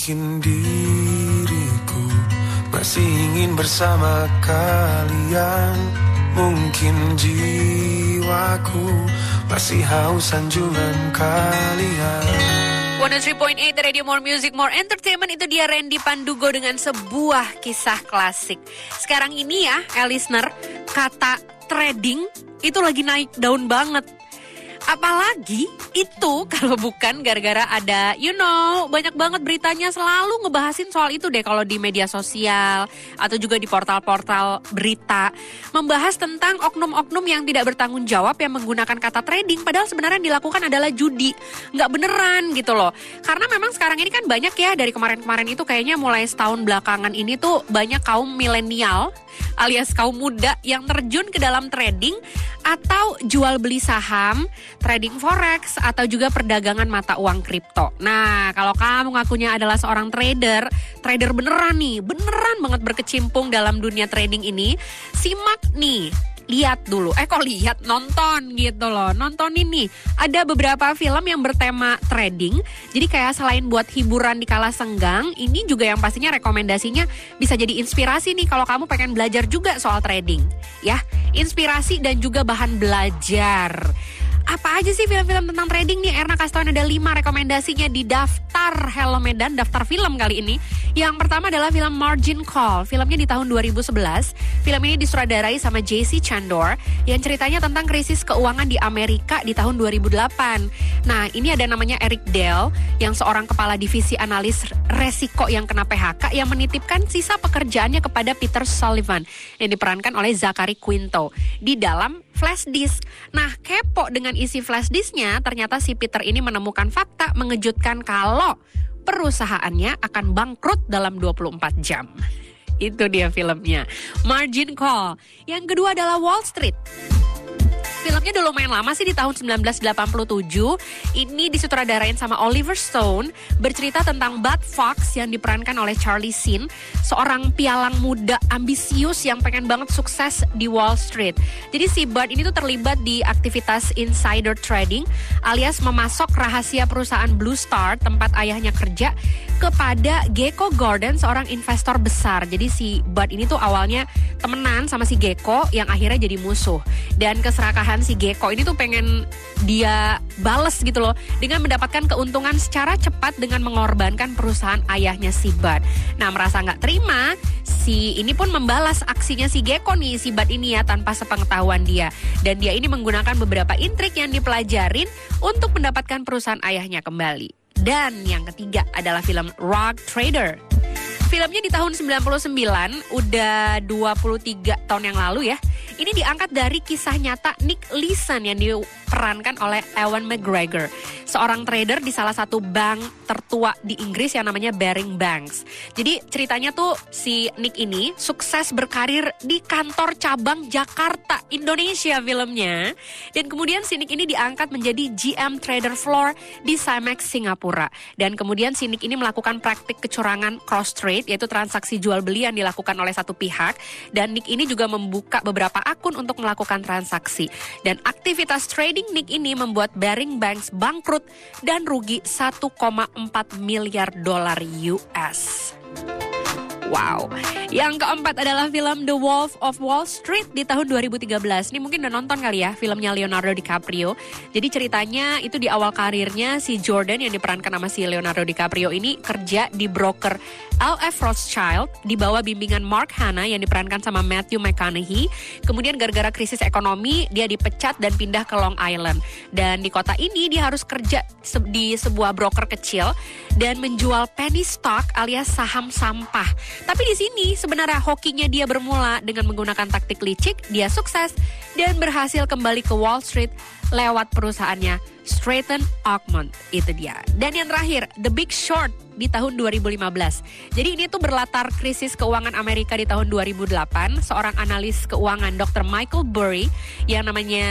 Mungkin diriku masih ingin bersama kalian Mungkin jiwaku masih haus sanjungan kalian 103.8 Radio More Music More Entertainment itu dia Randy Pandugo dengan sebuah kisah klasik. Sekarang ini ya, listener, kata trading itu lagi naik daun banget. Apalagi itu kalau bukan gara-gara ada, you know, banyak banget beritanya selalu ngebahasin soal itu deh kalau di media sosial atau juga di portal-portal berita. Membahas tentang oknum-oknum yang tidak bertanggung jawab yang menggunakan kata trading padahal sebenarnya yang dilakukan adalah judi. Nggak beneran gitu loh. Karena memang sekarang ini kan banyak ya dari kemarin-kemarin itu kayaknya mulai setahun belakangan ini tuh banyak kaum milenial alias kaum muda yang terjun ke dalam trading atau jual beli saham, trading forex atau juga perdagangan mata uang kripto. Nah, kalau kamu ngakunya adalah seorang trader, trader beneran nih, beneran banget berkecimpung dalam dunia trading ini, simak nih lihat dulu. Eh kok lihat nonton gitu loh. Nonton ini ada beberapa film yang bertema trading. Jadi kayak selain buat hiburan di kala senggang, ini juga yang pastinya rekomendasinya bisa jadi inspirasi nih kalau kamu pengen belajar juga soal trading. Ya, inspirasi dan juga bahan belajar apa aja sih film-film tentang trading nih? Erna kasih ada 5 rekomendasinya di daftar Hello Medan, daftar film kali ini. Yang pertama adalah film Margin Call. Filmnya di tahun 2011. Film ini disutradarai sama JC Chandor yang ceritanya tentang krisis keuangan di Amerika di tahun 2008. Nah, ini ada namanya Eric Dell yang seorang kepala divisi analis resiko yang kena PHK yang menitipkan sisa pekerjaannya kepada Peter Sullivan yang diperankan oleh Zachary Quinto di dalam flash disk. Nah, kepo dengan isi flash disknya, ternyata si Peter ini menemukan fakta mengejutkan kalau perusahaannya akan bangkrut dalam 24 jam. Itu dia filmnya. Margin Call. Yang kedua adalah Wall Street. Filmnya udah lumayan lama sih di tahun 1987. Ini disutradarain sama Oliver Stone, bercerita tentang Bud Fox yang diperankan oleh Charlie Sheen, seorang pialang muda ambisius yang pengen banget sukses di Wall Street. Jadi si Bud ini tuh terlibat di aktivitas insider trading alias memasok rahasia perusahaan Blue Star tempat ayahnya kerja kepada Gecko Gordon, seorang investor besar. Jadi si Bud ini tuh awalnya temenan sama si Gecko yang akhirnya jadi musuh. Dan keserakahan si Gecko ini tuh pengen dia bales gitu loh dengan mendapatkan keuntungan secara cepat dengan mengorbankan perusahaan ayahnya si Bud. Nah merasa nggak terima, si ini pun membalas aksinya si Gecko nih si Bud ini ya tanpa sepengetahuan dia. Dan dia ini menggunakan beberapa intrik yang dipelajarin untuk mendapatkan perusahaan ayahnya kembali. Dan yang ketiga adalah film Rock Trader. Filmnya di tahun 99, udah 23 tahun yang lalu ya. Ini diangkat dari kisah nyata Nick Leeson yang diperankan oleh Ewan McGregor. Seorang trader di salah satu bank tertua di Inggris yang namanya Baring Banks. Jadi ceritanya tuh si Nick ini sukses berkarir di kantor cabang Jakarta, Indonesia filmnya. Dan kemudian si Nick ini diangkat menjadi GM Trader Floor di Simex Singapura. Dan kemudian si Nick ini melakukan praktik kecurangan cross trade yaitu transaksi jual beli yang dilakukan oleh satu pihak. Dan Nick ini juga membuka beberapa akun untuk melakukan transaksi. Dan aktivitas trading Nick ini membuat Baring Banks bangkrut dan rugi 1,4 miliar dolar US. Wow. Yang keempat adalah film The Wolf of Wall Street di tahun 2013. Ini mungkin udah nonton kali ya filmnya Leonardo DiCaprio. Jadi ceritanya itu di awal karirnya si Jordan yang diperankan sama si Leonardo DiCaprio ini kerja di broker LF Rothschild di bawah bimbingan Mark Hanna yang diperankan sama Matthew McConaughey. Kemudian gara-gara krisis ekonomi dia dipecat dan pindah ke Long Island. Dan di kota ini dia harus kerja di sebuah broker kecil dan menjual penny stock alias saham sampah. Tapi di sini sebenarnya hokinya dia bermula dengan menggunakan taktik licik, dia sukses dan berhasil kembali ke Wall Street lewat perusahaannya Stratton Oakmont. Itu dia. Dan yang terakhir, The Big Short di tahun 2015. Jadi ini tuh berlatar krisis keuangan Amerika di tahun 2008. Seorang analis keuangan Dr. Michael Burry yang namanya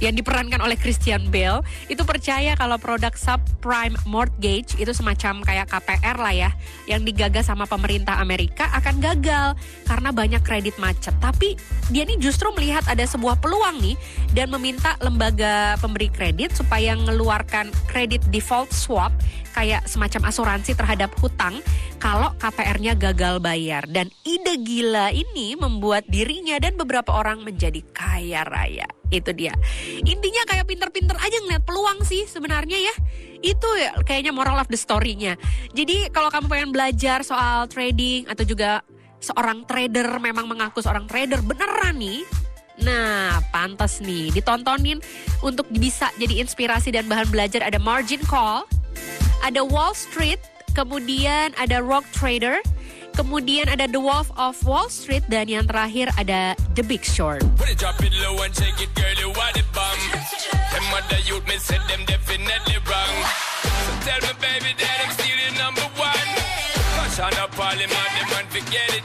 yang diperankan oleh Christian Bale itu percaya kalau produk subprime mortgage itu semacam kayak KPR lah ya yang digagas sama pemerintah Amerika akan gagal karena banyak kredit macet. Tapi dia ini justru melihat ada sebuah peluang nih dan meminta lembaga lembaga pemberi kredit supaya mengeluarkan kredit default swap kayak semacam asuransi terhadap hutang kalau KPR-nya gagal bayar. Dan ide gila ini membuat dirinya dan beberapa orang menjadi kaya raya. Itu dia. Intinya kayak pinter-pinter aja ngeliat peluang sih sebenarnya ya. Itu ya kayaknya moral of the story-nya. Jadi kalau kamu pengen belajar soal trading atau juga seorang trader memang mengaku seorang trader beneran nih Nah, pantas nih ditontonin untuk bisa jadi inspirasi dan bahan belajar. Ada Margin Call, ada Wall Street, kemudian ada Rock Trader, kemudian ada The Wolf of Wall Street dan yang terakhir ada The Big Short.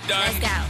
Let's go.